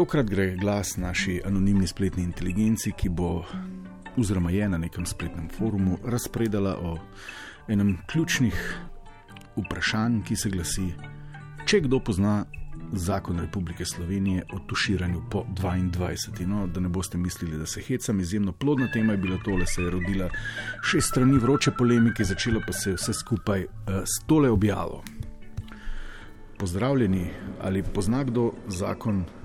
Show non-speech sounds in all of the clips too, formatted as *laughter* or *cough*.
Tokrat gre glas naši anonimni spletni inteligenci, ki bo, oziroma je na nekem spletnem forumu, razpredala o enem ključnih vprašanj, ki se glasi: Če kdo pozna zakon Republike Slovenije o tuširanju po 22. No, da ne boste mislili, da se hecam, izjemno plodna tema je bila tole, se je rodila šest strani vroče polemike, začelo pa se je vse skupaj uh, s tole objavo. Pozdravljeni, ali pozna kdo zakon eh,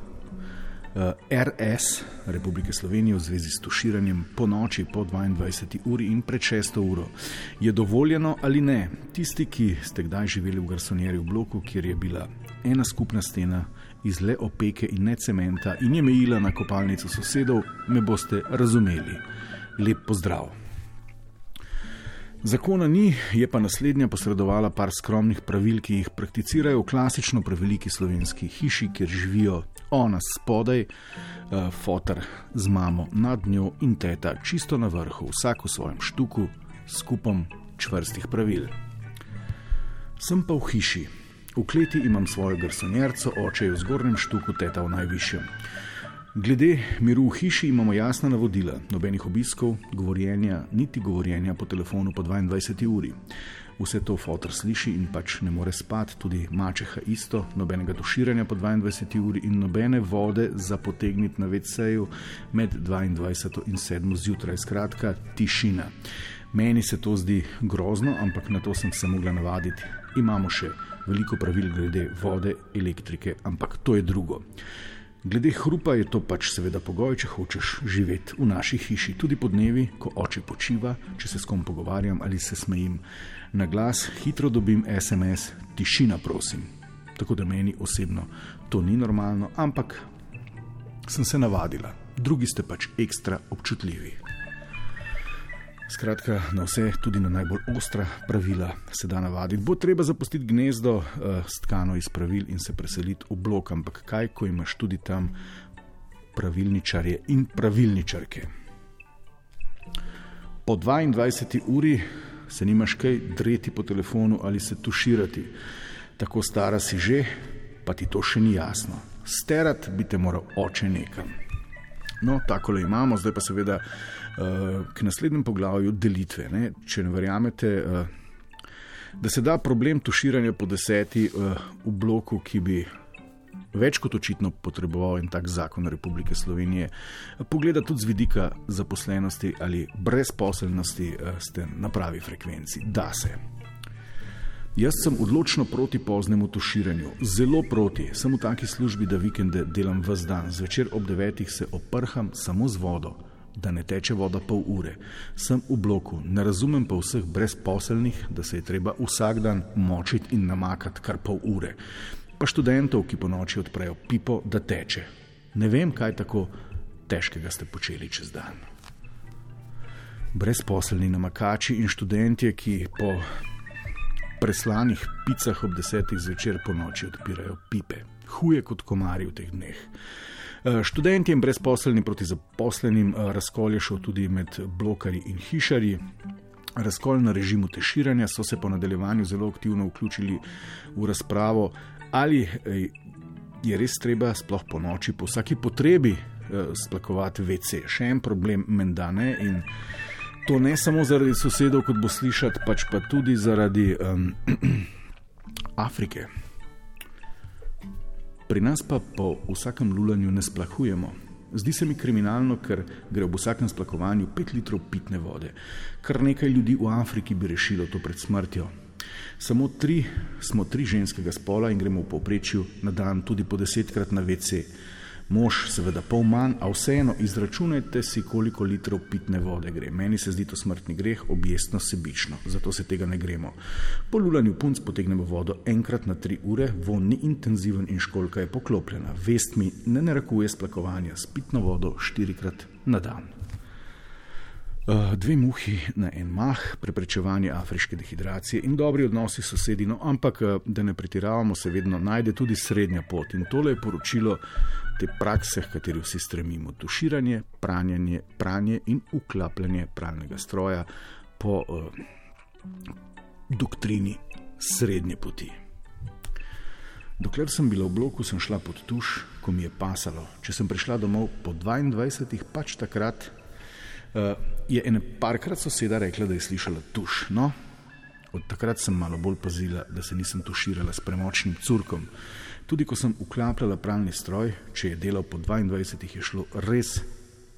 RS Republike Slovenije v zvezi s tuširanjem po noči po 22. uri in pred 6. uro. Je dovoljeno ali ne? Tisti, ki ste kdaj živeli v garsonjeri v bloku, kjer je bila ena skupna stena iz le opeke in ne cementa in je mejila na kopalnico sosedov, me boste razumeli. Lep pozdrav! Zakona ni, je pa naslednja posredovala par skromnih pravil, ki jih prakticirajo v klasično preveliki slovenski hiši, kjer živijo ona spodaj, uh, fotor z mamo nad njo in teta čisto na vrhu, vsak v svojem štuku, skupom čvrstih pravil. Sem pa v hiši. V kleti imam svojo garsonjerco, oče je v zgornjem štuku, teta v najvišjem. Glede miru v hiši imamo jasna navodila, nobenih obiskov, govorjenja, niti govorjenja po telefonu po 22 uri. Vse to fotor sliši in pač ne more spati, tudi mačeha isto, nobenega tuširanja po 22 uri in nobene vode za potegniti na veceju med 22 in 7 zjutraj. Skratka, tišina. Meni se to zdi grozno, ampak na to sem se mogla navaditi. Imamo še veliko pravil glede vode, elektrike, ampak to je drugo. Glede hrupa je to pač seveda pogoj, če hočeš živeti v naši hiši, tudi po dnevi, ko oče počiva, če se s kom pogovarjam ali se smejim. Na glas hitro dobim SMS, tišina, prosim. Tako da meni osebno to ni normalno, ampak sem se navadila, drugi ste pač ekstra občutljivi. Skratka, na vse, tudi na najbolj ostra pravila se da navaditi. Bo treba zapustiti gnezdo, uh, stkano iz pravil in se preseliti v blok, ampak kaj, ko imaš tudi tam pravilničarje in pravilničarke. Po 22 uri se nimaš kaj dreti po telefonu ali se tuširati. Tako stara si že, pa ti to še ni jasno. Sterat bi te moral oče nekam. No, tako le imamo, zdaj pa seveda k naslednjemu poglavju delitve. Ne? Če ne verjamete, eh, da se da problem tuširanja po deseti eh, v bloku, ki bi več kot očitno potreboval en tak zakon Republike Slovenije, pogleda tudi z vidika zaposlenosti ali brezposelnosti, ste na pravi frekvenci. Da se. Jaz sem odločno proti poznemu tuširanju, zelo proti. Sem v taki službi, da vikende delam vse dan, zvečer ob devetih se oprham samo z vodo, da ne teče voda pol ure. Sem v bloku, ne razumem pa vseh brezposelnih, da se je treba vsak dan močiti in namakati kar pol ure. Pa študentov, ki po noči odprejo pipo, da teče. Ne vem, kaj tako težkega ste počeli čez dan. Brezposelni namakači in študentje, ki po preslanih picah ob desetih zvečer po noči odpirajo pipe. Huje kot komarji v teh dneh. Eh, študenti in brezposelni proti zaposlenim eh, razkol je šel tudi med blokarji in hišarji. Razkol na režimu teširanja so se po nadaljevanju zelo aktivno vključili v razpravo, ali eh, je res treba sploh po noči, po vsaki potrebi, splakovati WC. Še en problem, menda ne. In to ne samo zaradi sosedov, kot bo slišati, pač pa tudi zaradi um, *clears throat* Afrike. Pri nas pa po vsakem lulanju ne splahujemo. Zdi se mi kriminalno, ker gre ob vsakem splakovanju 5 litrov pitne vode. Kar nekaj ljudi v Afriki bi rešilo to pred smrtjo. Samo tri smo tri ženskega spola in gremo v povprečju na dan tudi po desetkrat na WC mož, seveda pol manj, a vseeno izračunajte si, koliko litrov pitne vode gre. Meni se zdi to smrtni greh, objestno sebično, zato se tega ne gremo. Po lulanju punc potegnemo vodo enkrat na tri ure, von ni intenziven in školka je poklopljena. Vest mi ne narekuje splakovanja s pitno vodo štirikrat na dan. Eh, dve muhi na en mah, preprečevanje afriške dehidracije in dobri odnosi s sosedino, ampak eh, da ne pretiravamo, se vedno najde tudi srednja pot. In tole je poročilo te prakse, h kateri vsi stremimo: tuširanje, pranjanje, pranje in uklapljanje pralnega stroja po uh, doktrini srednje poti. Dokler sem bila v bloku, sem šla pod tuš, ko mi je pasalo. Če sem prišla domov po 22, pač takrat je ena parkrat soseda rekla, da je slišala tuš. No, od takrat sem malo bolj pazila, da se nisem tuširala s premočnim curkom. Tudi ko sem uklapljala pralni stroj, če je delal po 22, je šlo res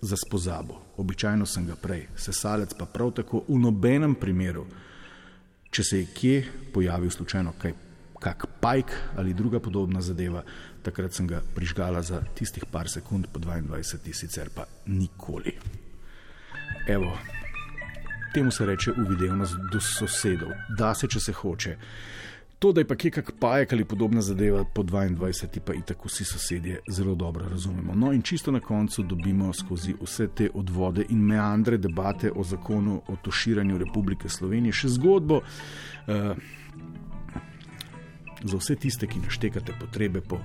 za spozabo. Običajno sem ga prej, sesalec pa prav tako v nobenem primeru. Če se je kje pojavil slučajno kaj kak pajk ali druga podobna zadeva, takrat sem ga prižgala za tistih par sekund, po 22, sicer pa nikoli. Evo, temu se reče uvidevnost do sosedov, da se, če se hoče. To, da je pa kje kak pajek ali podobna zadeva po 22, pa i tako vsi sosedje zelo dobro razumemo. No in čisto na koncu dobimo skozi vse te odvode in meandre debate o zakonu o toširanju Republike Slovenije še zgodbo. Uh, za vse tiste, ki naštekate potrebe po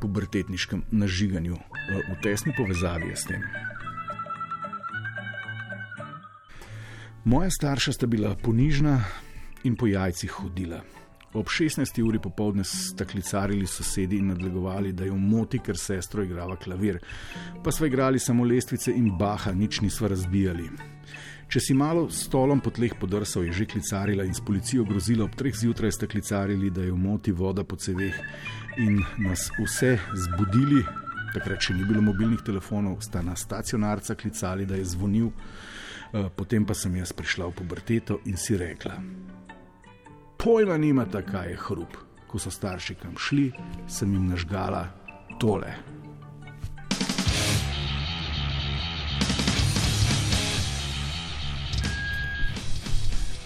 pubertetniškem nažiganju eh, v tesni povezavi s tem. Moja starša sta bila ponižna in po jajcih hodila. Ob 16. uri popovdne sta klicarili sosedi in nadlegovali, da jo moti, ker sestro igrava klavir. Pa sva igrali samo lestvice in baha, nič nisva razbijali. Če si malo stolom po tleh podrsal, je že klicarila in s policijo grozila ob treh zjutraj sta klicarili, da jo moti voda po ceveh in nas vse zbudili. Takrat še ni bilo mobilnih telefonov, sta na stacionarca klicali, da je zvonil. Eh, potem pa sem jaz prišla v puberteto in si rekla: Pojma nima, kaj je hrup. Ko so starši kam šli, sem jim nažgala tole.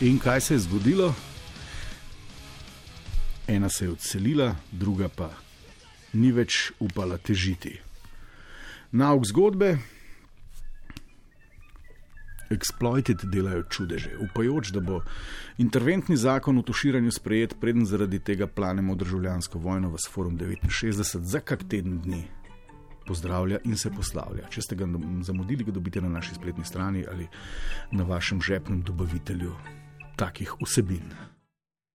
In kaj se je zgodilo? Ena se je odselila, druga pa ni več upala težiti. Nauk zgodbe. Exploited delajo čudeže, upajoč, da bo interventni zakon o tuširanju sprejet, preden zaradi tega planemo državljansko vojno v Forum 69 za kak teden dni. Pozdravlja in se poslavlja. Če ste ga zamudili, ga dobite na naši spletni strani ali na vašem žepnem dobavitelju takih vsebin.